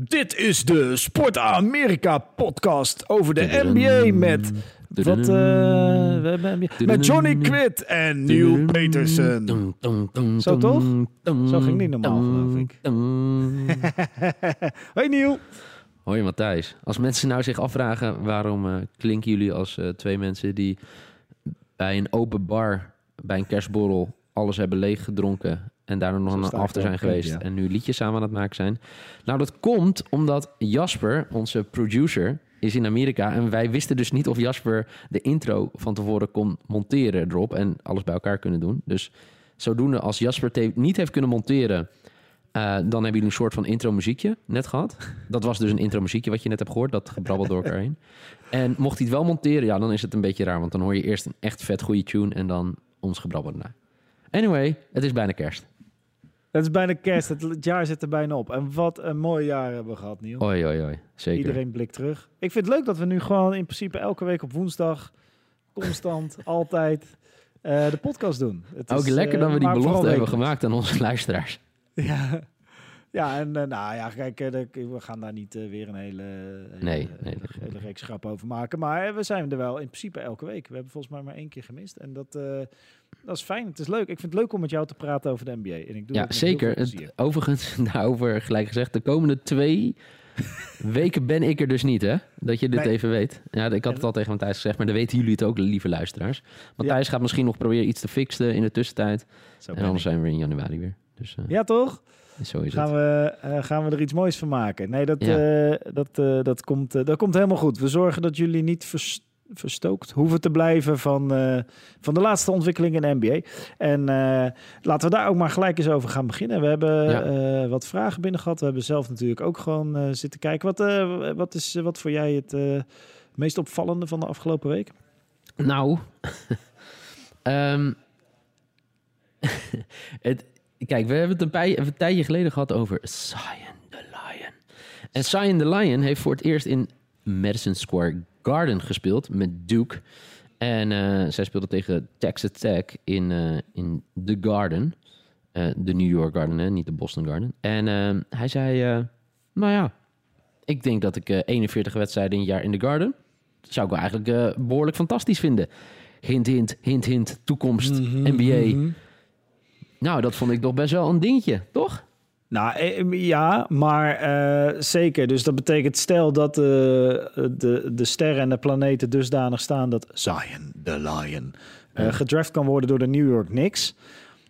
Dit is de Sport Amerika podcast over de NBA met wat, eh, we hebben NBA met Johnny Quid en Neil Peterson. Zo toch? Zo ging niet normaal, geloof ik. Hoi Neil. Hoi Matthijs. Als mensen nou zich afvragen waarom eh, klinken jullie als eh, twee mensen die bij een open bar bij een kerstborrel alles hebben leeggedronken en daarna nog een after er zijn geweest ja. en nu liedjes samen aan het maken zijn. Nou, dat komt omdat Jasper, onze producer, is in Amerika en wij wisten dus niet of Jasper de intro van tevoren kon monteren erop en alles bij elkaar kunnen doen. Dus zodoende als Jasper het niet heeft kunnen monteren, eh, dan hebben jullie een soort van intro muziekje net gehad. Dat was dus een intro muziekje wat je net hebt gehoord, dat gebrabbel door elkaar heen. En mocht hij het wel monteren, ja, dan is het een beetje raar, want dan hoor je eerst een echt vet goede tune en dan ons gebrabbel erna. Anyway, het is bijna kerst. Het is bijna kerst, het, het jaar zit er bijna op. En wat een mooi jaar hebben we gehad, Neil. Oi, oi, oi. Zeker. Iedereen blikt terug. Ik vind het leuk dat we nu gewoon in principe elke week op woensdag, constant, altijd, eh, de podcast doen. Het Ook is, lekker eh, dat we die belofte hebben gemaakt aan onze luisteraars. Ja, ja en eh, nou ja, kijk, eh, we gaan daar niet eh, weer een hele, hele, Nee, nee, hele, reeks grap over maken. Maar eh, we zijn er wel in principe elke week. We hebben volgens mij maar één keer gemist. En dat, eh, dat is fijn. Het is leuk. Ik vind het leuk om met jou te praten over de NBA. En ik doe Ja, zeker. Het, overigens, daarover gelijk gezegd, de komende twee weken ben ik er dus niet, hè? Dat je dit Nee. even weet. Ja, ik had het al tegen Matthijs gezegd, maar dan weten jullie het ook, lieve luisteraars. Matthijs gaat misschien nog proberen iets te fixen in de tussentijd. Zo En anders ik. zijn we in januari weer. Dus eh, Ja, toch? zo is Gaan het. we, eh, gaan we er iets moois van maken? Nee, dat, Ja. eh, dat, dat, komt, dat komt helemaal goed. We zorgen dat jullie niet vers- verstookt hoeven te blijven van, eh, van de laatste ontwikkelingen in de NBA. En eh, laten we daar ook maar gelijk eens over gaan beginnen. We hebben Ja. eh, wat vragen binnen gehad. We hebben zelf natuurlijk ook gewoon zitten kijken. Wat, wat is wat voor jij het meest opvallende van de afgelopen week? Nou, ehm, het, kijk, we hebben het een, pij- een tijdje geleden gehad over Zion the Lion. En Zion the Lion heeft voor het eerst in Madison Square Garden gespeeld met Duke. En eh, zij speelde tegen Texas Tech in, eh, in The Garden. Eh, de New York Garden, hè, niet de Boston Garden. En hij zei, nou ja, ik denk dat ik eh, 41 wedstrijden in een jaar in The Garden... zou ik wel eigenlijk eh, behoorlijk fantastisch vinden. Hint, hint, hint, hint, toekomst, NBA. Mhm. Nou, dat vond ik toch best wel een dingetje, toch? Nou eh, ja, maar eh, zeker. Dus dat betekent stel dat eh, de, de sterren en de planeten dusdanig staan dat Zion, the Lion, eh, gedraft kan worden door de New York Knicks,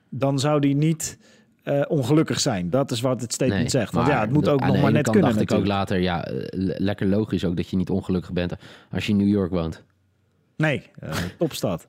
dan zou die niet eh, ongelukkig zijn. Dat is wat het statement Nee, zegt. Want ja, het moet de- ook nog de maar net kunnen dacht ik ook natuurlijk. later, ja, eh, le- lekker logisch ook dat je niet ongelukkig bent als je in New York woont. Nee, eh, topstad.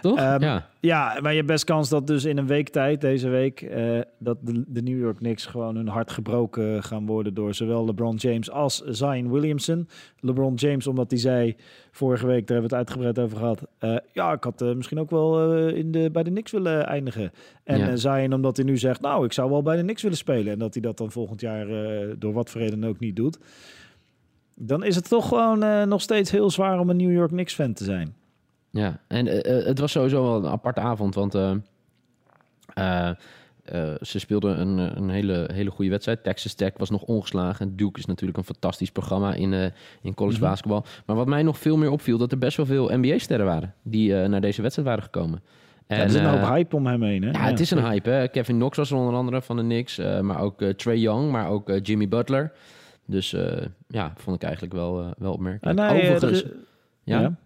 Toch? Ehm, ja. Ja, maar je hebt best kans dat dus in een week tijd, deze week, eh, dat de, de New York Knicks gewoon hun hart gebroken gaan worden door zowel LeBron James als Zion Williamson. LeBron James, omdat hij zei vorige week, daar hebben we het uitgebreid over gehad, eh, ja, ik had misschien ook wel in de, bij de Knicks willen eindigen. En Ja. Zion, omdat hij nu zegt, nou, ik zou wel bij de Knicks willen spelen. En dat hij dat dan volgend jaar door wat voor reden ook niet doet. Dan is het toch gewoon eh, nog steeds heel zwaar om een New York Knicks fan te zijn. Ja, en eh, eh, het was sowieso wel een aparte avond, want ze speelden een, een hele, hele goede wedstrijd. Texas Tech was nog ongeslagen. Duke is natuurlijk een fantastisch programma in, in college Mhm. basketbal. Maar wat mij nog veel meer opviel, dat er best wel veel NBA-sterren waren die naar deze wedstrijd waren gekomen. En, ja, er zit een hoop hype om hem heen. Hè? Ja, het is een hype. Hè? Kevin Knox was er onder andere van de Knicks. maar ook Trey Young, maar ook Jimmy Butler. Dus eh, ja, vond ik eigenlijk wel, eh, wel opmerkelijk. Ah, nee, eh, Overigens, er is- ja? ja.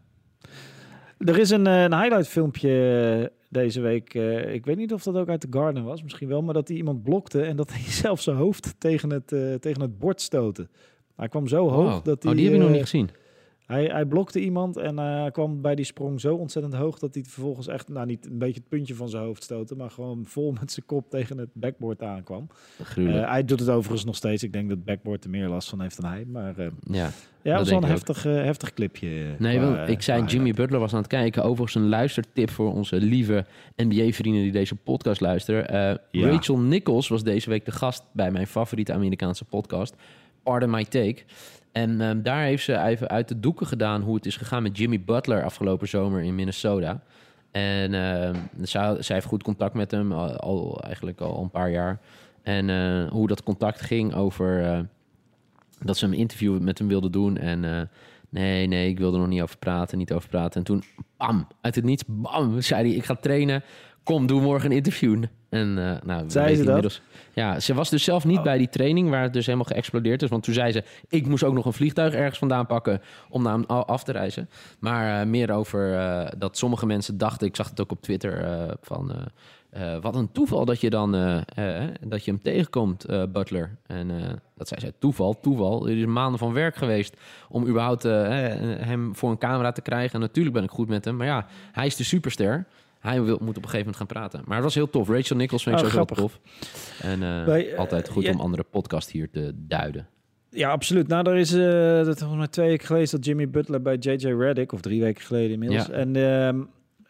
Er is een, een highlight filmpje deze week. ik weet niet of dat ook uit de Garden was, misschien wel. Maar dat hij iemand blokte en dat hij zelf zijn hoofd tegen het, tegen het bord stootte. Hij kwam zo hoog Wow. dat hij... oh, die heb ik nog niet gezien. Hij, hij blokte iemand en eh, kwam bij die sprong zo ontzettend hoog dat hij vervolgens echt, nou niet een beetje het puntje van zijn hoofd stootte, maar gewoon vol met zijn kop tegen het backboard aankwam. Eh, hij doet het overigens nog steeds. Ik denk dat het backboard er meer last van heeft dan hij. Maar eh, ja. ja, was wel een heftig, heftig clipje. Nee, want ik zei Jimmy. Butler was aan het kijken. Overigens een luistertip voor onze lieve NBA-vrienden die deze podcast luisteren. Ja. Rachel Nichols was deze week de gast bij mijn favoriete Amerikaanse podcast, Pardon My Take. En ehm, daar heeft ze even uit de doeken gedaan hoe het is gegaan met Jimmy Butler afgelopen zomer in Minnesota. En ehm, zij, heeft goed contact met hem, al, eigenlijk al een paar jaar. En eh, hoe dat contact ging over, eh, dat ze een interview met hem wilden doen. En eh, nee, nee, ik wilde er nog niet over praten, niet over praten. En toen, bam, uit het niets, bam, zei hij, ik ga trainen. Kom, doe morgen een interview. En uh, nou, Zei ze inmiddels- Ja, ze was dus zelf niet Oh. bij die training waar het dus helemaal geëxplodeerd is. Want toen zei ze, ik moest ook nog een vliegtuig ergens vandaan pakken om naar af te reizen. Maar eh, meer over eh, dat sommige mensen dachten, ik zag het ook op Twitter, eh, van eh, wat een toeval dat je dan eh, eh, dat je hem tegenkomt, Butler. En dat zei zij, toeval, toeval. Er is maanden van werk geweest om überhaupt hem voor een camera te krijgen. En natuurlijk ben ik goed met hem, maar ja, hij is de superster. Hij wil, moet op een gegeven moment gaan praten. Maar het was heel tof. Rachel Nichols vind ik Oh, zo heel grappig. tof. En altijd goed om andere podcast hier te duiden. Ja, absoluut. Nou, er is eh dat volgens mij twee weken geleden dat Jimmy Butler bij JJ Reddick, of drie weken geleden inmiddels. Ja. En ehm,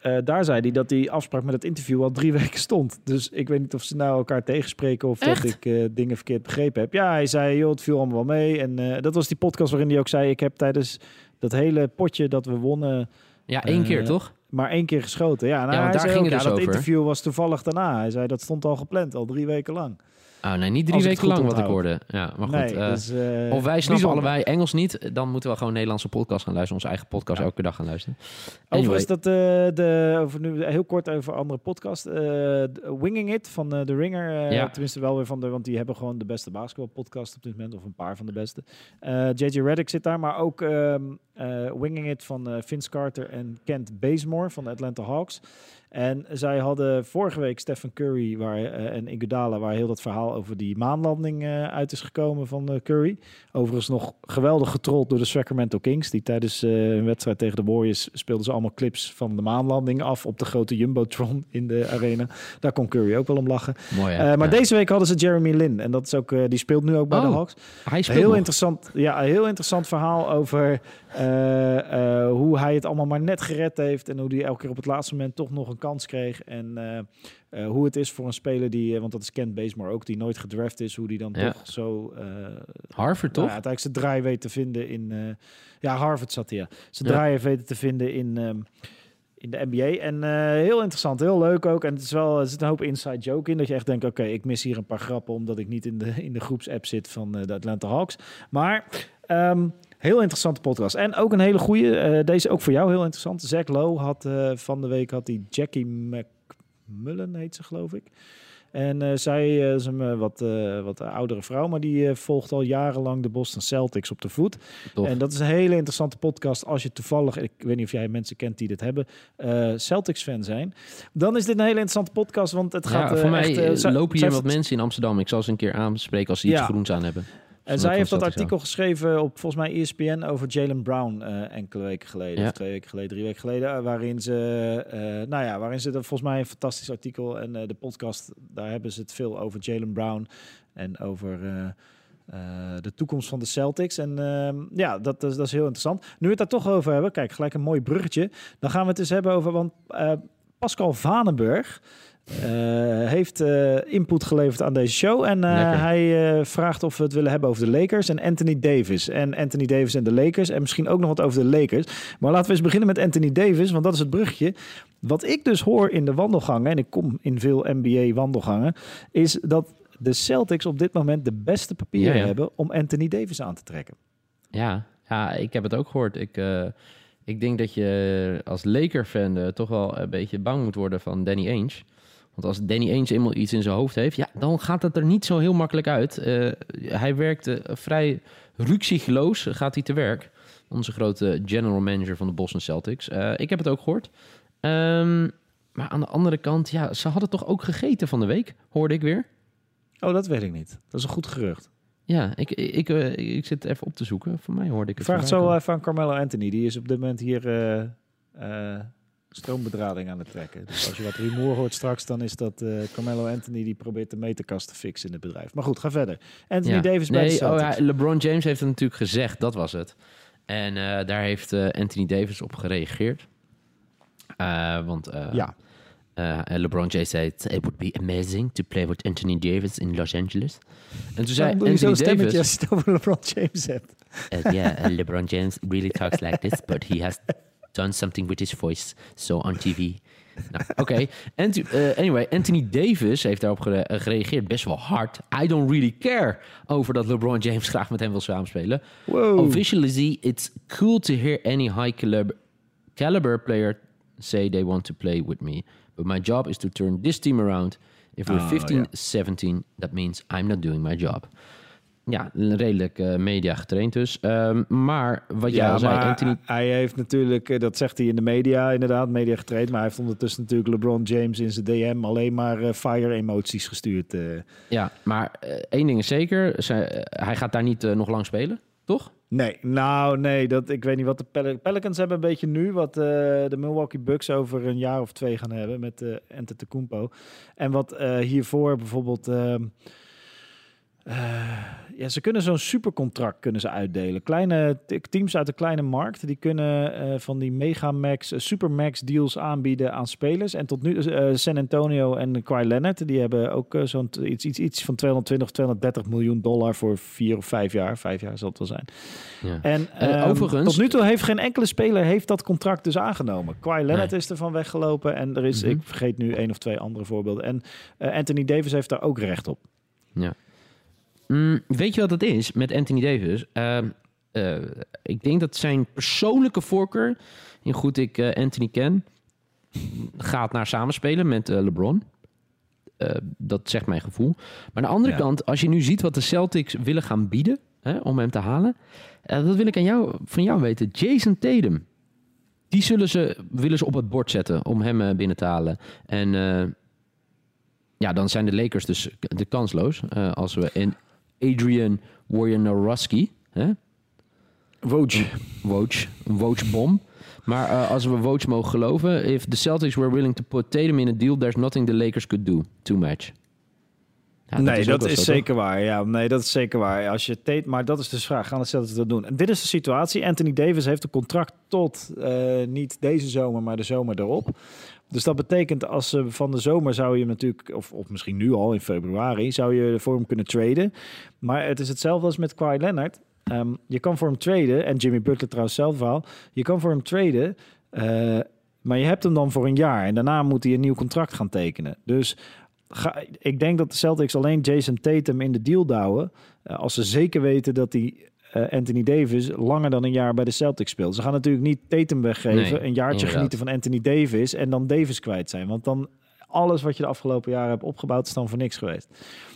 eh, daar zei hij dat die afspraak met het interview al drie weken stond. Dus ik weet niet of ze nou elkaar tegenspreken of Echt? dat ik eh, dingen verkeerd begrepen heb. Ja, hij zei, joh, het viel allemaal wel mee. En eh, dat was die podcast waarin hij ook zei, ik heb tijdens dat hele potje dat we wonnen Ja, één keer toch? maar één keer geschoten. Ja, nou, Ja, daar ging ook, het ja, dus dat over. interview was toevallig daarna. Hij zei, dat stond al gepland, al drie weken lang. Oh nee, niet drie weken lang wat ik hoorde. Ja, maar goed. nee, eh, dus, eh, of wij snappen bijzonder. allebei Engels niet, dan moeten we gewoon Nederlandse podcast gaan luisteren. Onze eigen podcast Ja. elke dag gaan luisteren. Anyway, Overigens, dat, eh, de, over nu heel kort over andere podcast. Winging It van The Ringer. Ja. Tenminste wel weer van de, want die hebben gewoon de beste basketbalpodcast op dit moment. Of een paar van de beste. JJ Reddick zit daar, maar ook ehm, eh, Winging It van Vince Carter en Kent Bazemore van de Atlanta Hawks. En zij hadden vorige week Stephen Curry waar, eh, en Iguodala, waar heel dat verhaal over die maanlanding eh, uit is gekomen van eh, Curry. Overigens nog geweldig getrold door de Sacramento Kings. Die tijdens een wedstrijd tegen de Warriors speelden ze allemaal clips van de maanlanding af op de grote Jumbotron in de arena. Daar kon Curry ook wel om lachen. mooi hè? Maar Ja. deze week hadden ze Jeremy Lin. En dat is ook, die speelt nu ook bij de Oh, Hawks. Hij speelt Heel nog. interessant, ja, een heel interessant verhaal over hoe hij het allemaal maar net gered heeft. En hoe hij elke keer op het laatste moment toch nog een kans kreeg. En eh, eh, hoe het is voor een speler die, eh, want dat is Kent Bazemore ook, die nooit gedraft is. Hoe die dan Ja. toch zo Harvard toch? nou ja, uiteindelijk zijn draai weet te vinden in... ja, Harvard zat hij, ja. Zijn Ja. draai te vinden in, ehm, in de NBA. En heel interessant, heel leuk ook. En het is wel, er zit een hoop inside joke in. Dat je echt denkt, oké, ik mis hier een paar grappen... omdat ik niet in de, in de groepsapp zit van de Atlanta Hawks. Maar... ehm, Heel interessante podcast. En ook een hele goede. eh, deze ook voor jou heel interessant. Zack Lowe had eh, van de week had hij Jackie McMullen, heet ze geloof ik. En eh, zij is een wat, wat oudere vrouw, maar die volgt al jarenlang de Boston Celtics op de voet. Tof. En dat is een hele interessante podcast als je toevallig, ik weet niet of jij mensen kent die dit hebben, Celtics-fan zijn. Dan is dit een hele interessante podcast, want het gaat ja, voor mij echt, lopen hier wat mensen in Amsterdam. Ik zal ze een keer aanspreken als ze iets Ja. groens aan hebben. En zij heeft dat artikel geschreven op volgens mij ESPN over Jalen Brown eh, enkele weken geleden. Ja. Of twee weken geleden, drie weken geleden. eh, waarin ze, eh, nou ja, waarin ze dat volgens mij een fantastisch artikel. En de podcast, daar hebben ze het veel over Jalen Brown. En over de toekomst van de Celtics. En ehm, ja, dat, is- dat is heel interessant. Nu we het daar toch over hebben, kijk, gelijk een mooi bruggetje. Dan gaan we het eens hebben over, want Pascal Vanenburg... eh, heeft eh, input geleverd aan deze show. En eh, hij vraagt of we het willen hebben over de Lakers en Anthony Davis. En Anthony Davis en de Lakers. En misschien ook nog wat over de Lakers. Maar laten we eens beginnen met Anthony Davis, want dat is het brugje. Wat ik dus hoor in de wandelgangen, en ik kom in veel NBA-wandelgangen, is dat de Celtics op dit moment de beste papieren Ja, ja. hebben om Anthony Davis aan te trekken. Ja, ja, ik heb het ook gehoord. Ik, ik denk dat je als Laker-fan toch wel een beetje bang moet worden van Danny Ainge. Want als Danny Ainge eenmaal iets in zijn hoofd heeft, ja, dan gaat het er niet zo heel makkelijk uit. Eh, hij werkte vrij ruksigloos, gaat hij te werk. Onze grote general manager van de Boston Celtics. Eh, ik heb het ook gehoord. Ehm, maar aan de andere kant, ja, ze hadden toch ook gegeten van de week, hoorde ik weer. Oh, dat weet ik niet. Dat is een goed gerucht. Ja, ik, ik, ik, eh, ik zit even op te zoeken. Voor mij hoorde ik het. vraag het zo even aan Carmelo Anthony. Die is op dit moment hier stroombedrading aan het trekken. Dus als je wat rumoer hoort straks, dan is dat eh, Carmelo Anthony die probeert de meterkast te fixen in het bedrijf. Maar goed, ga verder. Anthony Ja. Davis bij de oh Celtics. ja, LeBron James heeft het natuurlijk gezegd, dat was het. En eh, daar heeft eh, Anthony Davis op gereageerd. Want ja. LeBron James zei, it would be amazing to play with Anthony Davis in Los Angeles. En toen zei Anthony stemmetje Davis... als je het over LeBron James hebt? Uh, yeah, uh, LeBron James really talks like this, but he has done something with his voice. So on TV, Nou, Oké. Anty- eh, anyway, Anthony Davis heeft daarop eh, gereageerd best wel hard. I don't really care over dat LeBron James graag met hem wil samenspelen. Wow. Officially, it's cool to hear any high caliber, caliber player say they want to play with me. But my job is to turn this team around. If we're Oh, 15, ja. 17, that means I'm not doing my job. Ja, redelijk eh, media getraind dus. Ehm, maar wat jij Ja, al zei, Anthony... hij heeft natuurlijk, eh, dat zegt hij in de media inderdaad, media getraind. Maar hij heeft ondertussen natuurlijk LeBron James in zijn DM alleen maar eh, fire emoties gestuurd. Ja, maar één ding is zeker. zij- hij gaat daar niet nog lang spelen, toch? Nee, nou nee, dat, ik weet niet wat de Pel- Pelicans hebben een beetje nu. Wat de Milwaukee Bucks over een jaar of twee gaan hebben met uh, Antetokounmpo. En wat hiervoor bijvoorbeeld... eh, ja, ze kunnen zo'n supercontract kunnen ze uitdelen. Kleine teams uit de kleine markt, die kunnen eh, van die megamax, eh, supermax deals aanbieden aan spelers. En tot nu San Antonio en Kawhi Leonard, die hebben ook zo'n iets, iets, iets van 220 of 230 miljoen dollar voor vier of vijf jaar. Vijf jaar zal het wel zijn. Ja. En Eh, ehm, overigens- tot nu toe heeft geen enkele speler heeft dat contract dus aangenomen. Kawhi Leonard Nee. is ervan weggelopen en er is, Mhm. ik vergeet nu één of twee andere voorbeelden. En Anthony Davis heeft daar ook recht op. Mm, weet je wat het is met Anthony Davis? Ehm, eh, ik denk dat zijn persoonlijke voorkeur, in goed ik eh, Anthony ken, gaat naar samenspelen met eh, LeBron. Dat zegt mijn gevoel. Maar aan de andere Ja. kant, als je nu ziet wat de Celtics willen gaan bieden hè, om hem te halen, dat wil ik aan jou, van jou weten. Jason Tatum. Die zullen ze, willen ze op het bord zetten om hem binnen te halen. En ja, dan zijn de Lakers dus de kansloos. als we in Adrian Wojnarowski, hè? Woj. Woj, een Woj-bom. Maar eh, als we Woj mogen geloven, if the Celtics were willing to put Tatum in a deal, there's nothing the Lakers could do to match. Ja, nee, dat is zo, toch? zeker waar. Ja, nee, dat is zeker waar. Als je Tate, maar dat is dus de vraag. Gaan de Celtics dat doen? En dit is de situatie. Anthony Davis heeft een contract tot eh, niet deze zomer, maar de zomer erop. Dus dat betekent als ze van de zomer zou je hem natuurlijk, of, of misschien nu al in februari, zou je voor hem kunnen traden. Maar het is hetzelfde als met Kawhi Leonard. Ehm, je kan voor hem traden, en Jimmy Butler trouwens zelf wel. Je kan voor hem traden, eh, maar je hebt hem dan voor een jaar. En daarna moet hij een nieuw contract gaan tekenen. Dus ga, ik denk dat de Celtics alleen Jason Tatum in de deal douwen. eh, als ze zeker weten dat eh, Anthony Davis langer dan een jaar bij de Celtics speelt. Ze gaan natuurlijk niet Tatum weggeven, Nee, een jaartje inderdaad. genieten van Anthony Davis en dan Davis kwijt zijn. Want dan alles wat je de afgelopen jaren hebt opgebouwd is dan voor niks geweest.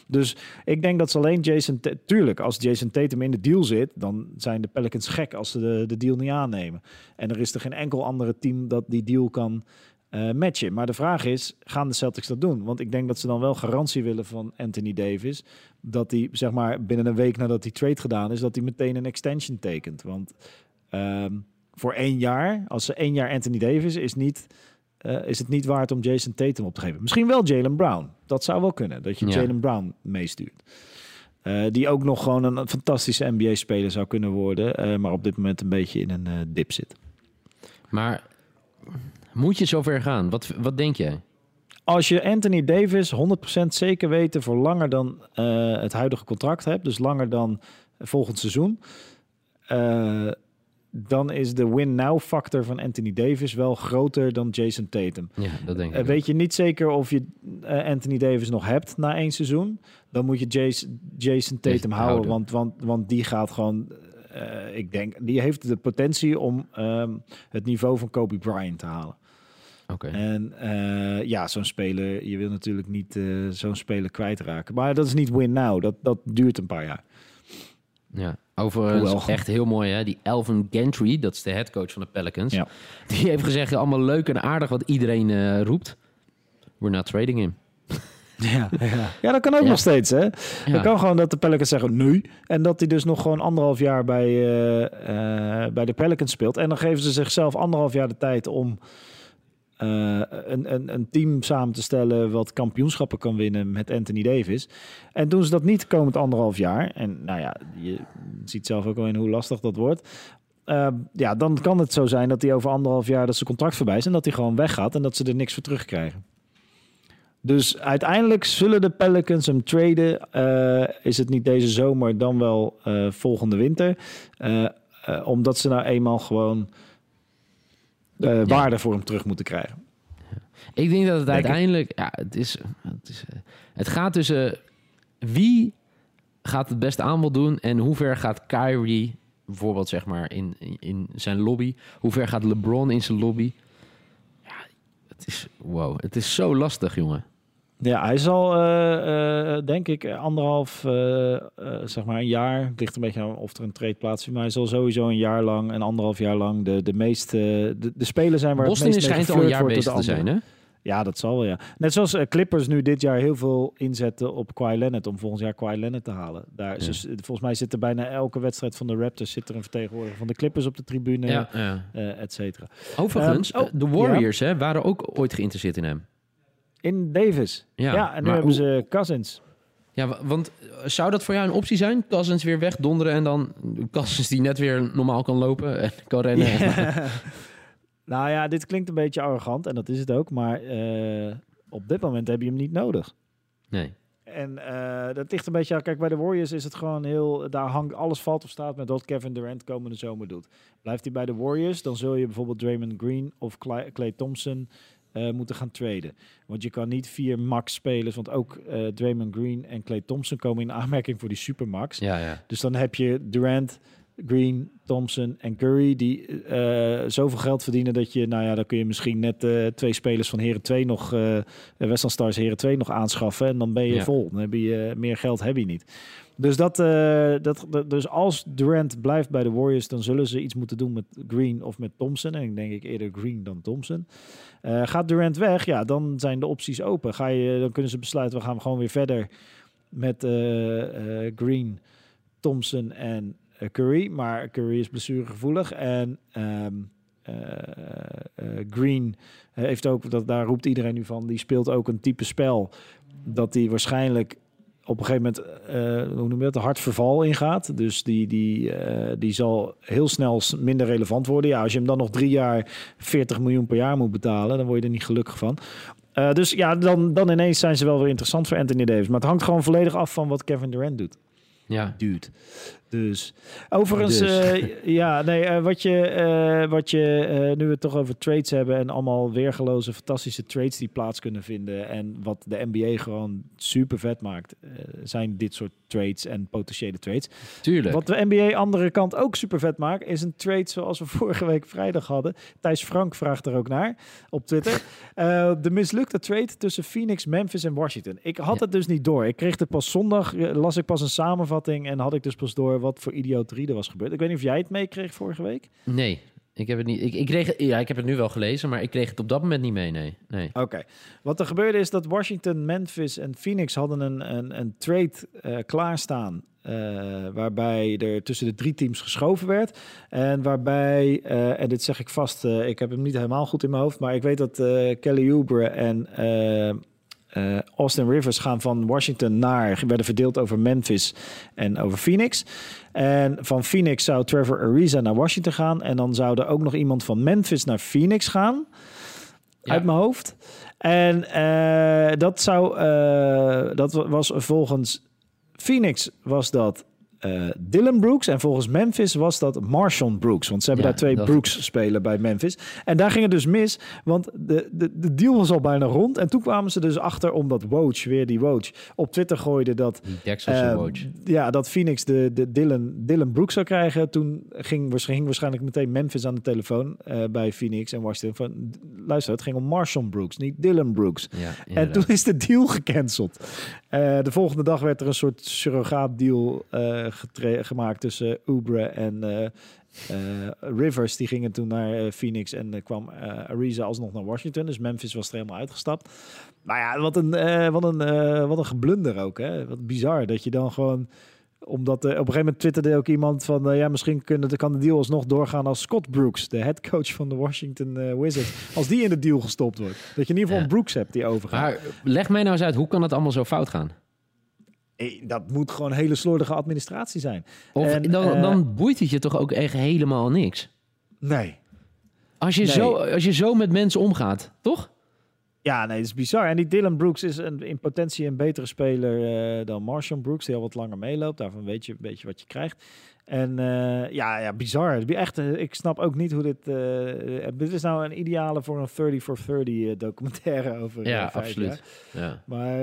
Dus ik denk dat ze alleen Jason... Tuurlijk, als Jason Tatum in de deal zit... dan zijn de Pelicans gek als ze de, de deal niet aannemen. En er is er geen enkel andere team dat die deal kan matchen. Maar de vraag is, gaan de Celtics dat doen? Want ik denk dat ze dan wel garantie willen van Anthony Davis... dat hij, zeg maar, binnen een week nadat die trade gedaan is... dat hij meteen een extension tekent. Want ehm, voor één jaar, als ze één jaar Anthony Davis... is niet... eh, is het niet waard om Jason Tatum op te geven. Misschien wel Jalen Brown. Dat zou wel kunnen, dat je Ja. Jalen Brown meestuurt. Eh, die ook nog gewoon een, fantastische NBA-speler zou kunnen worden. maar op dit moment een beetje in een dip zit. Maar moet je zover gaan? Wat, wat denk jij? Als je Anthony Davis 100% zeker weten voor langer dan eh, het huidige contract hebt, dus langer dan volgend seizoen, eh, dan is de win-now factor van Anthony Davis wel groter dan Jason Tatum. Ja, dat denk ik. Eh, weet je niet zeker of je Anthony Davis nog hebt na één seizoen, dan moet je Jason, Jason Tatum Jason houden, houden. want, want, want die gaat gewoon, ik denk, die heeft de potentie om ehm, het niveau van Kobe Bryant te halen. Oké. En eh, ja, zo'n speler, je wil natuurlijk niet eh, zo'n speler kwijtraken. Maar dat is niet win now, dat, dat duurt een paar jaar. Ja. Overigens, echt heel mooi hè. Die Alvin Gentry, dat is de headcoach van de Pelicans. Ja. Die heeft gezegd, allemaal leuk en aardig wat iedereen eh, roept. We're not trading him. Ja, ja. ja dat kan ook Ja. nog steeds, hè? Ja. Het kan gewoon dat de Pelicans zeggen nu. En dat hij dus nog gewoon anderhalf jaar bij, bij de Pelicans speelt. En dan geven ze zichzelf anderhalf jaar de tijd om eh, een, een, een team samen te stellen wat kampioenschappen kan winnen met Anthony Davis. En doen ze dat niet komend anderhalf jaar. En nou ja, je ziet zelf ook al in hoe lastig dat wordt. Eh, ja, dan kan het zo zijn dat hij over anderhalf jaar dat zijn contract voorbij is en dat hij gewoon weggaat en dat ze er niks voor terugkrijgen. Dus uiteindelijk zullen de Pelicans hem traden. Eh, is het niet deze zomer, dan wel volgende winter. Omdat ze nou eenmaal gewoon eh, waarde voor hem terug moeten krijgen. Ik denk dat het Denk ik. uiteindelijk... Ja, het, is, het, is, eh, het gaat tussen wie gaat het beste aanbod doen... en hoe ver gaat Kyrie bijvoorbeeld zeg maar in, in, in zijn lobby... hoe ver gaat LeBron in zijn lobby... Ja, het is... Wow, het is zo lastig, jongen. Ja, hij zal, eh, eh, denk ik, anderhalf, eh, eh, zeg maar een jaar. Het ligt een beetje aan of er een trade plaatsvindt. Maar hij zal sowieso een jaar lang, een anderhalf jaar lang, de, de meeste, de, de spelers zijn waar Boston het meest mee schijnt al een jaar bezig te zijn, hè? Ja, dat zal wel, ja. Net zoals eh, Clippers nu dit jaar heel veel inzetten op Kawhi Leonard om volgend jaar Kawhi Leonard te halen. Daar Ja. dus, volgens mij zit er bijna elke wedstrijd van de Raptors zit er een vertegenwoordiger van de Clippers op de tribune, Ja, ja. eh, et cetera. Overigens, Ehm, oh, eh, de Warriors hè, waren ook ooit geïnteresseerd in hem. In Davis. Ja, Ja, en nu hebben hoe- ze Cousins. Ja, wa- want eh, zou dat voor jou een optie zijn? Cousins weer wegdonderen en dan Cousins die net weer normaal kan lopen en kan rennen. Ja. nou ja, dit klinkt een beetje arrogant en dat is het ook, maar eh, op dit moment heb je hem niet nodig. Nee. En eh, dat ligt een beetje aan. Kijk, bij de Warriors is het gewoon heel. Daar hangt alles valt of staat met wat Kevin Durant komende zomer doet. Blijft hij bij de Warriors, dan zul je bijvoorbeeld Draymond Green of Clay, Klay Thompson eh, moeten gaan traden. Want je kan niet vier max spelers, want ook eh, Draymond Green en Klay Thompson komen in aanmerking voor die supermax. Ja, ja. Dus dan heb je Durant, Green, Thompson en Curry die eh, zoveel geld verdienen dat je, nou ja, dan kun je misschien net eh, twee spelers van Heren 2 nog, eh Westland Stars Heren 2 nog aanschaffen en dan ben je Ja. vol. Dan heb je meer geld heb je niet. Dus, dat, dat, dus als Durant blijft bij de Warriors, dan zullen ze iets moeten doen met Green of met Thompson. En ik denk ik eerder Green dan Thompson. Gaat Durant weg, ja, dan zijn de opties open. Ga je, dan kunnen ze besluiten, we gaan gewoon weer verder met Green, Thompson en Curry. Maar Curry is blessuregevoelig. En ehm, eh, eh, Green heeft ook, dat, daar roept iedereen nu van, die speelt ook een type spel dat hij waarschijnlijk op een gegeven moment, eh, hoe noem je dat, een hard verval ingaat. Dus die, die, eh, die zal heel snel minder relevant worden. Ja, als je hem dan nog drie jaar 40 miljoen per jaar moet betalen, dan word je er niet gelukkig van. Eh, dus ja, dan, dan ineens zijn ze wel weer interessant voor Anthony Davis. Maar het hangt gewoon volledig af van wat Kevin Durant doet. Ja. Dude. Dus overigens, Dus. eh, ja, nee, eh, wat je, eh, wat je nu we het toch over trades hebben en allemaal weergeloze, fantastische trades die plaats kunnen vinden en wat de NBA gewoon super vet maakt, zijn dit soort trades en potentiële trades. Tuurlijk. Wat de NBA andere kant ook super vet maakt, is een trade zoals we vorige week vrijdag hadden. Thijs Frank vraagt er ook naar op Twitter. De mislukte trade tussen Phoenix, Memphis en Washington. Ik had Ja. het dus niet door. Ik kreeg het pas zondag, las ik pas een samenvatting en had ik dus pas door wat voor idioterie er was gebeurd. Ik weet niet of jij het meekreeg vorige week. Nee, ik heb het niet. Ik, ik, kreeg, ja, ik heb het nu wel gelezen, maar ik kreeg het op dat moment niet mee. Nee. nee. Oké. Wat er gebeurde is dat Washington, Memphis en Phoenix hadden een, een, een trade eh, klaarstaan. eh, waarbij er tussen de drie teams geschoven werd. En waarbij, eh, en dit zeg ik vast, ik heb hem niet helemaal goed in mijn hoofd. Maar ik weet dat Kelly Oubre en eh, Austin Rivers gaan van Washington naar, werden verdeeld over Memphis en over Phoenix. En van Phoenix zou Trevor Ariza naar Washington gaan. En dan zou er ook nog iemand van Memphis naar Phoenix gaan. Ja. Uit mijn hoofd. En eh, dat zou, eh, dat wa- was volgens Phoenix was dat eh, Dylan Brooks. En volgens Memphis was dat Marshawn Brooks. Want ze hebben Ja, daar twee Brooks spelen bij Memphis. En daar ging het dus mis. Want de, de, de deal was al bijna rond. En toen kwamen ze dus achter omdat Woj, weer die Woj, op Twitter gooide dat Watch. ja, dat Phoenix de, de Dylan, Dylan Brooks zou krijgen. Toen ging, ging waarschijnlijk meteen Memphis aan de telefoon eh, bij Phoenix en Washington. Van, luister, het ging om Marshawn Brooks, niet Dylan Brooks. Ja, En toen is de deal gecanceld. Eh, de volgende dag werd er een soort surrogaatdeal getre- gemaakt tussen Ubre en eh, Rivers. Die gingen toen naar Phoenix en kwam Ariza alsnog naar Washington. Dus Memphis was er helemaal uitgestapt. Maar ja, wat een, wat een, wat een geblunder ook. Hè? Wat bizar dat je dan gewoon omdat eh, op een gegeven moment twitterde ook iemand van... eh, ja, misschien kunnen, de- kan de deal alsnog doorgaan als Scott Brooks... de headcoach van de Washington eh, Wizards... als die in de deal gestopt wordt. Dat je in ieder geval Ja. een Brooks hebt die overgaat. Maar leg mij nou eens uit, hoe kan het allemaal zo fout gaan? Eh, Dat moet gewoon hele slordige administratie zijn. Of En, dan, dan boeit het je toch ook echt helemaal niks? Nee. Als je, Nee. zo, als je zo met mensen omgaat, toch? Ja, nee, dat is bizar. En die Dylan Brooks is een, in potentie een betere speler eh, dan Marshawn Brooks, die al wat langer meeloopt. Daarvan weet je een beetje wat je krijgt. En eh, ja, ja, bizar. Echt, eh, ik snap ook niet hoe dit... dit is nou een ideale voor een 30 for 30 eh, documentaire over Ja, absoluut. jaar. Ja. Maar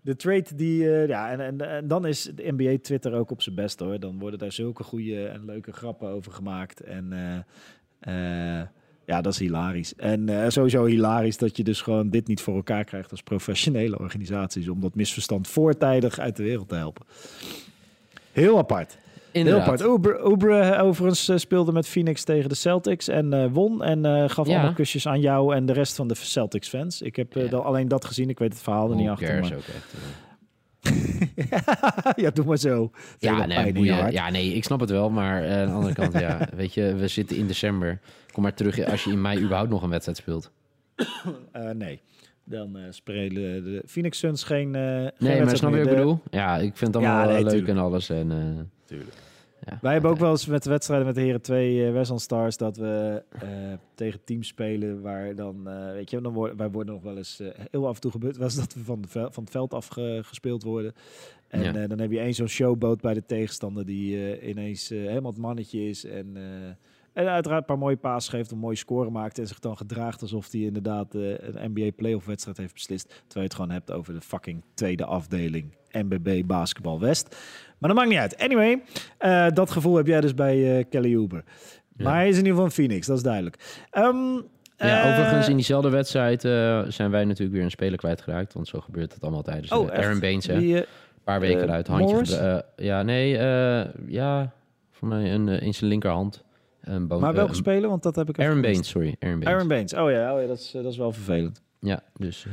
de trade die... ja, en, en, en dan is de NBA Twitter ook op zijn best hoor. Dan worden daar zulke goede en leuke grappen over gemaakt. En ja, dat is hilarisch. En eh, sowieso hilarisch dat je dus gewoon dit niet voor elkaar krijgt als professionele organisaties. Om dat misverstand voortijdig uit de wereld te helpen. Heel apart. Heel Inderdaad. apart. Uber, Uber eh, overigens eh, speelde met Phoenix tegen de Celtics en won. En gaf Ja. allemaal kusjes aan jou en de rest van de Celtics fans. Ik heb Ja. dan alleen dat gezien. Ik weet het verhaal er niet achter. Maar... echt. ja, doe maar zo. Ja, nee, boeien. ja, nee, ik snap het wel. Maar eh, aan de andere kant, ja, weet je, we zitten in december. Kom maar terug als je in mei überhaupt nog een wedstrijd speelt. Eh, nee. Dan eh, spelen de Phoenix Suns geen. eh, geen Nee, maar snap je wat ik bedoel? Ja, ik vind het allemaal Ja, nee, leuk tuurlijk. en alles. En, eh, ja, Wij hebben ook wel eens met de wedstrijden met de Heren 2 eh Westland Stars dat we eh, tegen teams spelen waar dan, eh, weet je, dan worden, wij worden nog wel eens heel af en toe gebeurd, was dat we van, de van het veld afgespeeld worden. En Ja. dan heb je één zo'n showboot bij de tegenstander die ineens helemaal het mannetje is en, en uiteraard een paar mooie paas geeft, een mooie score maakt en zich dan gedraagt alsof hij inderdaad een NBA playoff wedstrijd heeft beslist. Terwijl je het gewoon hebt over de fucking tweede afdeling NBB Basketbal West. Maar dat maakt niet uit. Anyway, eh, dat gevoel heb jij dus bij eh, Kelly Uber. Ja. Maar hij is in ieder geval een Phoenix, dat is duidelijk. Ehm, Ja, eh, overigens in diezelfde wedstrijd zijn wij natuurlijk weer een speler kwijtgeraakt. Want zo gebeurt het allemaal tijdens Oh? Aaron Baines. die, Een paar weken eruit. Handje ja, nee. ja, voor mij een, in zijn linkerhand. Maar welke speler? Want dat heb ik Aaron. Baines, sorry. Aaron Baines. Aaron Baines. Oh ja, oh ja dat, is, dat is wel vervelend. Ja, dus...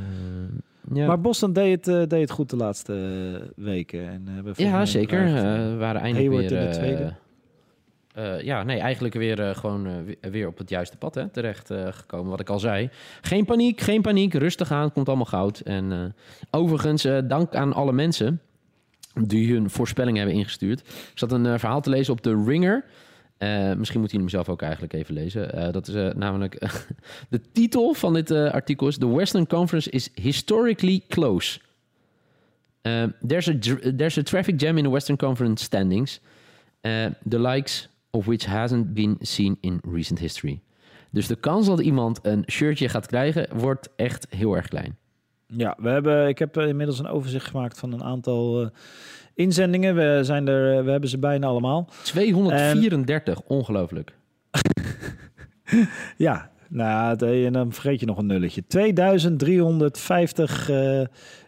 ja, Maar Boston deed het, eh, deed het goed de laatste eh, weken. En, eh, ja zeker. we waren eindelijk Hayward weer... in de tweede. ja, nee, eigenlijk weer gewoon we- weer op het juiste pad hè, terecht gekomen. Wat ik al zei. Geen paniek, geen paniek. Rustig aan, komt allemaal goud. En overigens, dank aan alle mensen die hun voorspellingen hebben ingestuurd. Ik zat een verhaal te lezen op de Ringer. Eh, misschien moet je hem zelf ook eigenlijk even lezen. Eh, dat is eh, namelijk de titel van dit artikel is: The Western Conference is historically close. There's, a, there's a traffic jam in the Western Conference standings, the likes of which hasn't been seen in recent history. Dus de kans dat iemand een shirtje gaat krijgen, wordt echt heel erg klein. Ja, we hebben, ik heb eh, inmiddels een overzicht gemaakt van een aantal eh, inzendingen. We, zijn er, eh, we hebben ze bijna allemaal. 234, ongelooflijk. Ja, nou, en dan vergeet je nog een nulletje. 2350 eh,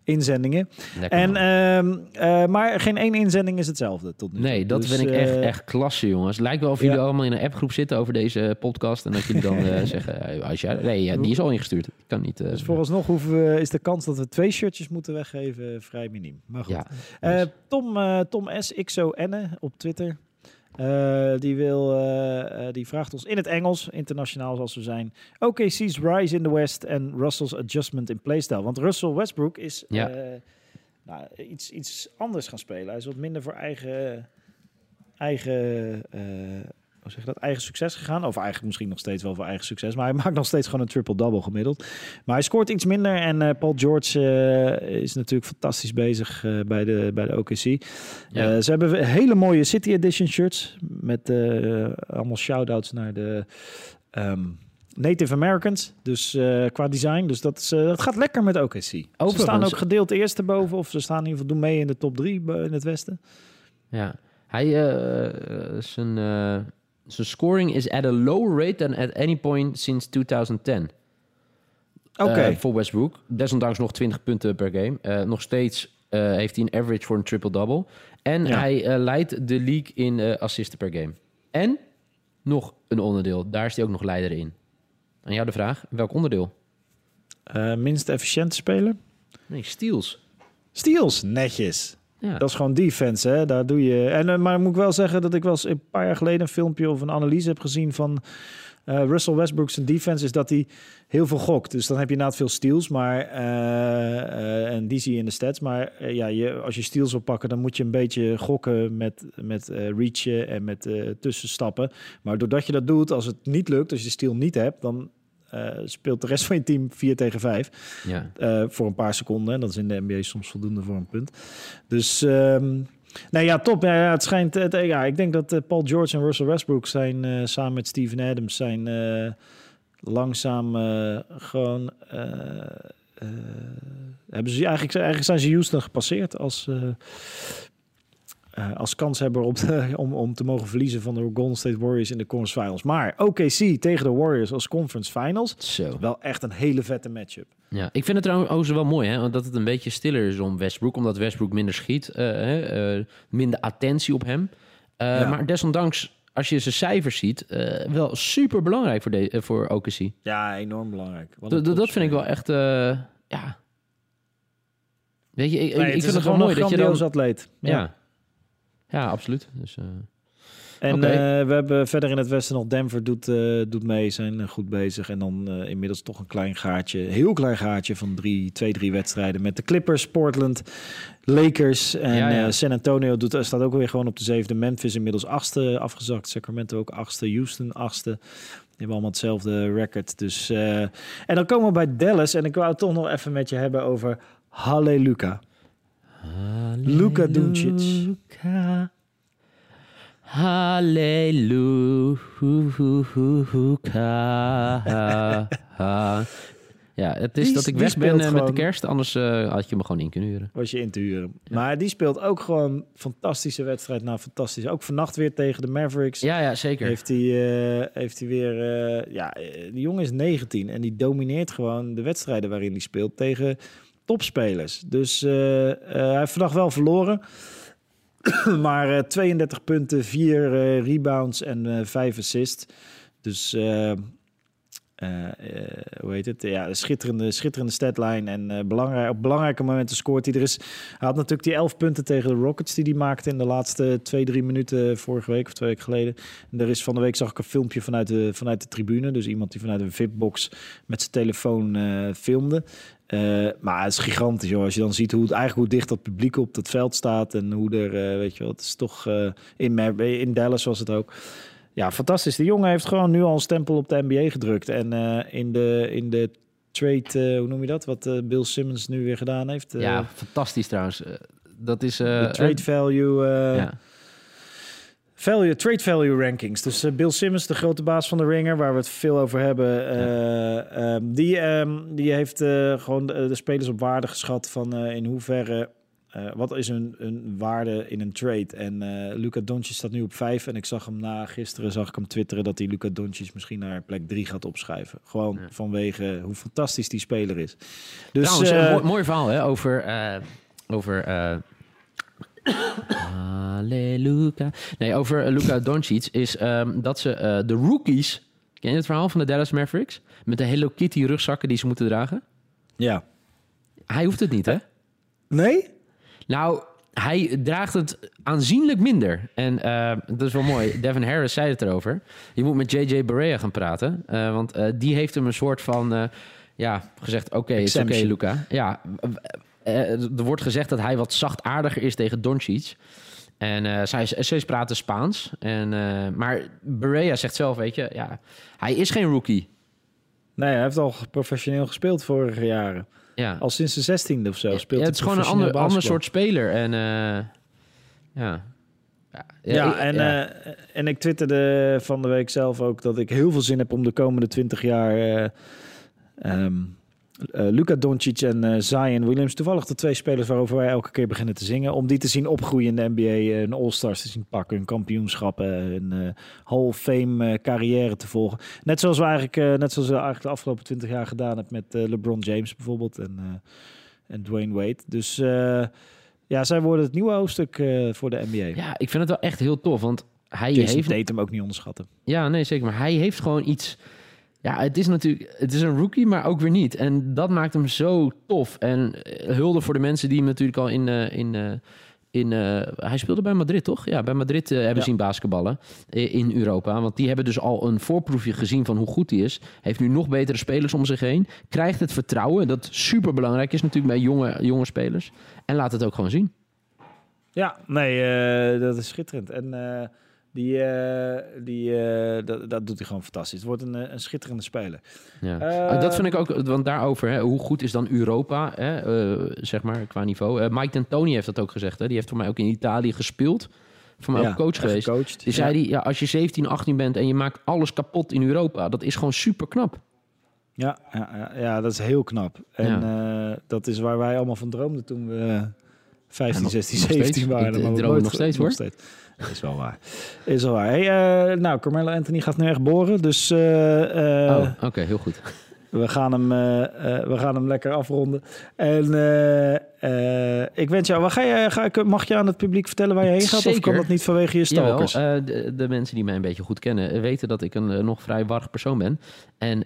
inzendingen. Lekker, En, ehm, eh, maar geen één inzending is hetzelfde tot nu toe. nee, dat Dus, vind ik echt, eh, echt klasse, jongens. Het lijkt wel of ja. jullie allemaal in een appgroep zitten over deze podcast. En dat jullie dan zeggen, als jij, nee, ja, die is al ingestuurd. Ik kan niet. Dus vooralsnog hoeven we, is de kans dat we twee shirtjes moeten weggeven vrij miniem. Maar goed. ja, dus- Tom, Tom S. XO Enne op Twitter. Eh, die, wil, eh, eh, die vraagt ons in het Engels, internationaal zoals we zijn. OKC's rise in the West en Russell's adjustment in playstyle. Want Russell Westbrook is Ja. nou, iets, iets anders gaan spelen. Hij is wat minder voor eigen, eigen, hoe zeg je dat, eigen succes gegaan. Of eigenlijk misschien nog steeds wel voor eigen succes. Maar hij maakt nog steeds gewoon een triple-double gemiddeld. Maar hij scoort iets minder. En eh, Paul George eh, is natuurlijk fantastisch bezig eh, bij, de, bij de OKC. ja. Ze hebben hele mooie City Edition shirts. Met allemaal shout-outs naar de ehm, Native Americans. Dus qua design. Dus dat, is, dat gaat lekker met OKC. Ze Overigens- staan ook gedeeld eerste boven. Of ze staan in ieder geval doen mee in de top drie in het westen. Ja, hij, eh, zijn, zijn scoring is at a lower rate than at any point since 2010. Oké. Eh, voor Westbrook. Desondanks nog 20 punten per game. Eh, nog steeds eh, heeft hij een average voor een triple-double. En Ja. hij leidt de league in assisten per game. En nog een onderdeel. Daar is hij ook nog leider in. Aan jou de vraag, welk onderdeel? Eh, minst efficiënte speler. Nee, steals. Steals, netjes. Ja. Dat is gewoon defense, hè? Daar doe je. En, eh, maar moet ik wel zeggen dat ik wel eens een paar jaar geleden een filmpje of een analyse heb gezien van eh, Russell Westbrook zijn defense is dat hij heel veel gokt. Dus dan heb je inderdaad veel steals, maar eh, en die zie je in de stats. Maar ja, je, als je steals wil pakken, dan moet je een beetje gokken met met reachen en met tussenstappen. Maar doordat je dat doet, als het niet lukt, als je de steal niet hebt, dan eh, speelt de rest van je team 4 tegen 5. ja. Eh, voor een paar seconden. En dat is in de NBA soms voldoende voor een punt. Dus ehm, Nou ja, top. Ja, ja, het schijnt, het, ja, ik denk dat eh, Paul George en Russell Westbrook zijn samen met Steven Adams zijn langzaam gewoon hebben ze eigenlijk, eigenlijk zijn ze Houston gepasseerd als eh, als kanshebber op de, om, om te mogen verliezen van de Golden State Warriors in de conference finals. Maar OKC tegen de Warriors als conference finals, Zo. wel echt een hele vette matchup. Ja, ik vind het trouwens ook wel mooi, hè, dat het een beetje stiller is om Westbrook, omdat Westbrook minder schiet, eh, eh, minder attentie op hem. Ja. Maar desondanks, als je zijn cijfers ziet, wel super belangrijk voor, de, voor OKC. Ja, enorm belangrijk. D- dat vind ik wel echt, eh, ja. Weet je, ik, Nee, ik vind het gewoon mooi dat je dan... atleet. Ja. Ja. Ja, absoluut. Dus, eh, En eh, we hebben verder in het westen nog Denver doet, eh, doet mee, zijn goed bezig. En dan inmiddels toch een klein gaatje, heel klein gaatje van drie, twee, drie wedstrijden met de Clippers, Portland, Lakers en Ja, ja. San Antonio doet, staat ook weer gewoon op de zevende. Memphis inmiddels achtste afgezakt, Sacramento ook achtste, Houston achtste. Die hebben allemaal hetzelfde record. Dus, en dan komen we bij Dallas en ik wou het toch nog even met je hebben over Halleluja. Luka Doncic. Halleluja. Halleluja. Ja, het is Die- dat ik weg ben eh, met de kerst. Anders eh, had je me gewoon in kunnen huren. was je in te huren. Maar die speelt ook gewoon fantastische wedstrijd. Nou, fantastisch. Ook vannacht weer tegen de Mavericks. Ja, ja, zeker. Heeft hij, eh, heeft hij weer... eh, ja, die jongen is 19 en die domineert gewoon de wedstrijden waarin hij speelt tegen topspelers. Dus eh, eh, hij heeft vandaag wel verloren. maar eh, 32 punten, 4 eh, rebounds en eh 5 assists. Dus... eh, eh, eh, hoe heet het? Ja, schitterende, schitterende statline. En eh, belangrijk, op belangrijke momenten scoort hij. Er is, hij had natuurlijk die 11 punten tegen de Rockets die hij maakte in de laatste twee, drie minuten vorige week of twee weken geleden. En er is van de week zag ik een filmpje vanuit de, vanuit de tribune. Dus iemand die vanuit een VIP-box met zijn telefoon eh, filmde. Eh, maar het is gigantisch, joh. Als je dan ziet hoe het eigenlijk hoe dicht dat publiek op dat veld staat en hoe er, eh, weet je wel, het is toch eh, in, in Dallas was het ook. Ja, fantastisch. De jongen heeft gewoon nu al een stempel op de NBA gedrukt. En in, de, in de trade, hoe noem je dat? Wat Bill Simmons nu weer gedaan heeft. ja, fantastisch trouwens. Dat is... de trade value, ja. Value, trade value rankings. Dus eh, Bill Simmons, de grote baas van de Ringer, waar we het veel over hebben, eh, ehm, die, ehm, die heeft eh, gewoon de, de spelers op waarde geschat van in hoeverre. wat is een, een waarde in een trade? En Luca Doncic staat nu op vijf. En ik zag hem na gisteren zag ik hem twitteren dat hij Luca Doncic misschien naar plek drie gaat opschuiven. Gewoon Ja. vanwege hoe fantastisch die speler is. Dus Trouwens, een mooi, mooi verhaal hè, over... over Halleluja. Nee, over eh, Luka Doncic is ehm, dat ze eh, de rookies... Ken je het verhaal van de Dallas Mavericks? Met de Hello Kitty rugzakken die ze moeten dragen? ja. Hij hoeft het niet, hè? Nee? Nou, hij draagt het aanzienlijk minder. En eh, dat is wel mooi. Devin Harris zei het erover. Je moet met JJ Barea gaan praten. want die heeft hem een soort van... ja, gezegd, oké, het is oké. Luca. Ja, er wordt gezegd dat hij wat zachtaardiger is tegen Doncic. En eh zij, zij praten Spaans. En, eh, maar Barea zegt zelf, weet je... Ja, hij is geen rookie. Nee, hij heeft al professioneel gespeeld vorige jaren. Ja, Al sinds de zestiende of zo speelt ja, het is gewoon een ander, soort speler. En eh, ja... Ja, en, ja. eh, en ik twitterde van de week zelf ook dat ik heel veel zin heb om de komende 20 jaar eh ehm, eh, Luca Doncic en eh, Zion Williams, toevallig de twee spelers waarover wij elke keer beginnen te zingen, om die te zien opgroeien in de NBA, eh, een All-Stars te zien pakken, hun kampioenschappen, een eh, Hall of Fame eh, carrière te volgen. Net zoals we eigenlijk, eh, net zoals we eigenlijk de afgelopen 20 jaar gedaan hebben met eh, LeBron James bijvoorbeeld en, eh, en Dwayne Wade. Dus eh, ja, zij worden het nieuwe hoofdstuk eh, voor de NBA. Ja, ik vind het wel echt heel tof, want hij Jason heeft... Tatum ook niet onderschatten. Ja, nee, zeker. Maar hij heeft gewoon iets... Ja, het is natuurlijk... Het is een rookie, maar ook weer niet. En dat maakt hem zo tof. En eh, hulde voor de mensen die hem natuurlijk al in... eh, in eh, in, hij speelde bij Madrid, toch? Ja, bij Madrid hebben Ja. zien basketballen in Europa. Want die hebben dus al een voorproefje gezien van hoe goed hij is. Heeft nu nog betere spelers om zich heen. Krijgt het vertrouwen, dat super belangrijk is natuurlijk bij jonge, jonge spelers. En laat het ook gewoon zien. Ja, nee, dat is schitterend. En Die, eh, die, eh, dat, dat doet hij gewoon fantastisch. Het wordt een, eh, een schitterende speler. Ja. Ah, dat vind ik ook, want daarover, hè, hoe goed is dan Europa, hè, zeg maar, qua niveau. Mike D'Antoni heeft dat ook gezegd. Hè. Die heeft voor mij ook in Italië gespeeld. Voor mij Ja, ook coach geweest. gecoacht. Ja. zei die, ja, als je 17, 18 bent en je maakt alles kapot in Europa, dat is gewoon super knap. Ja, ja, ja, dat is heel knap. En dat is waar wij allemaal van droomden toen we 15, nog- 16, nog 17 steeds. waren. Ik Maar we nog steeds, hoor. Dat is wel waar. Is wel waar. Hey, eh, nou, Carmelo Anthony gaat nu echt boren. Dus eh, eh, oh, oké, heel goed. we, gaan hem, we gaan hem lekker afronden. En ik wens jou... Waar ga je, ga ik, mag je aan het publiek vertellen waar je heen gaat? Of Zeker. kan dat niet vanwege je stalkers? de, de mensen die mij een beetje goed kennen weten dat ik een nog vrij warrig persoon ben. En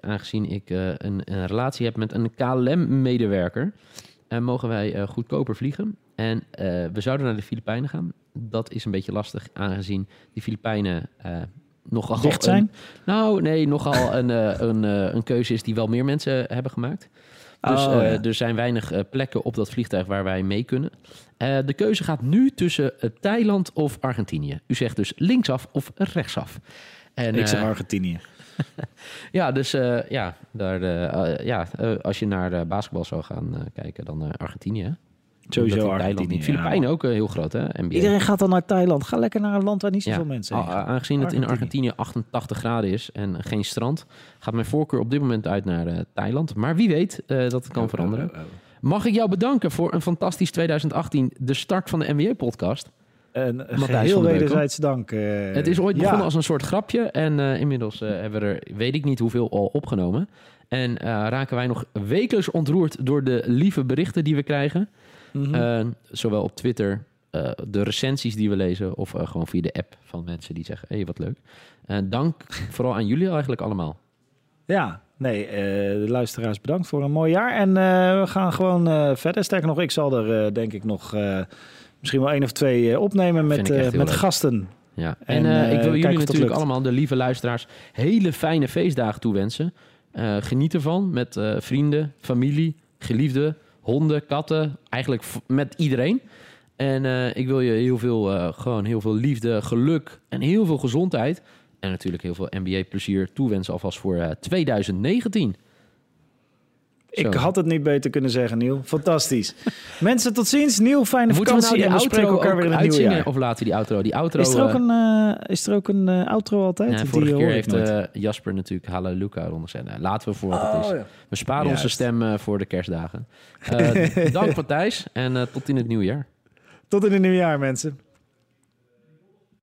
aangezien ik een, een relatie heb met een KLM-medewerker, mogen wij eh, goedkoper vliegen. En eh, we zouden naar de Filipijnen gaan. Dat is een beetje lastig, aangezien die Filipijnen eh, nogal... Dicht zijn? Een, nou, nee, nogal een, eh, een, eh, een keuze is die wel meer mensen hebben gemaakt. Dus Oh, eh, er zijn weinig eh, plekken op dat vliegtuig waar wij mee kunnen. Eh, de keuze gaat nu tussen eh, Thailand of Argentinië. U zegt dus linksaf of rechtsaf. En, ik zeg eh, Argentinië. ja, dus eh, ja, daar, eh, eh, ja als je naar basketbal zou gaan kijken, dan Argentinië. Sowieso Argentinië. niet. Filipijnen ook heel groot, hè? NBA. Iedereen gaat dan naar Thailand. Ga lekker naar een land waar niet zoveel Ja, mensen gaan. aangezien het in Argentinië. Argentinië 88 graden is en geen strand, gaat mijn voorkeur op dit moment uit naar Thailand. Maar wie weet dat het kan veranderen. Oh, oh, oh. Mag ik jou bedanken voor een fantastisch 2018, de start van de NBA-podcast. Van der Beukel. wederzijds dank. eh, Het is ooit ja. begonnen als een soort grapje en eh, inmiddels eh, hebben we er weet ik niet hoeveel al opgenomen. En eh, raken wij nog wekelijks ontroerd door de lieve berichten die we krijgen. Mhm. Eh, zowel op Twitter, eh, de recensies die we lezen of eh, gewoon via de app van mensen die zeggen, hé hey, wat leuk. Eh, dank vooral aan jullie eigenlijk allemaal. Ja, nee, eh, de luisteraars bedankt voor een mooi jaar. En eh, we gaan gewoon eh, verder. Sterker nog, ik zal er eh, denk ik nog eh, misschien wel één of twee eh, opnemen met, eh, met leuk. gasten. Ja. En, En, eh, ik wil jullie natuurlijk allemaal, de lieve luisteraars, hele fijne feestdagen toewensen. Geniet ervan met vrienden, familie, geliefden, honden, katten, eigenlijk met iedereen. En ik wil je heel veel, gewoon heel veel liefde, geluk en heel veel gezondheid. En natuurlijk heel veel NBA-plezier toewensen alvast voor eh, 2019. Ik Zo. had het niet beter kunnen zeggen, Niel. Fantastisch. Mensen, tot ziens. Niel, fijne Moeten we nou vakantie. die en we outro spreken elkaar weer in het nieuwe jaar. Of laten we die outro? Die outro Is er ook eh, een, eh, is er ook een eh, outro altijd? ja, Die vorige hoor keer heeft Jasper natuurlijk Halleluja eronder. Nou, laten we voor wat het is. Oh, ja. We sparen onze stem voor de kerstdagen. Dank Matthijs en eh, tot in het nieuwe jaar. Tot in het nieuwe jaar, mensen.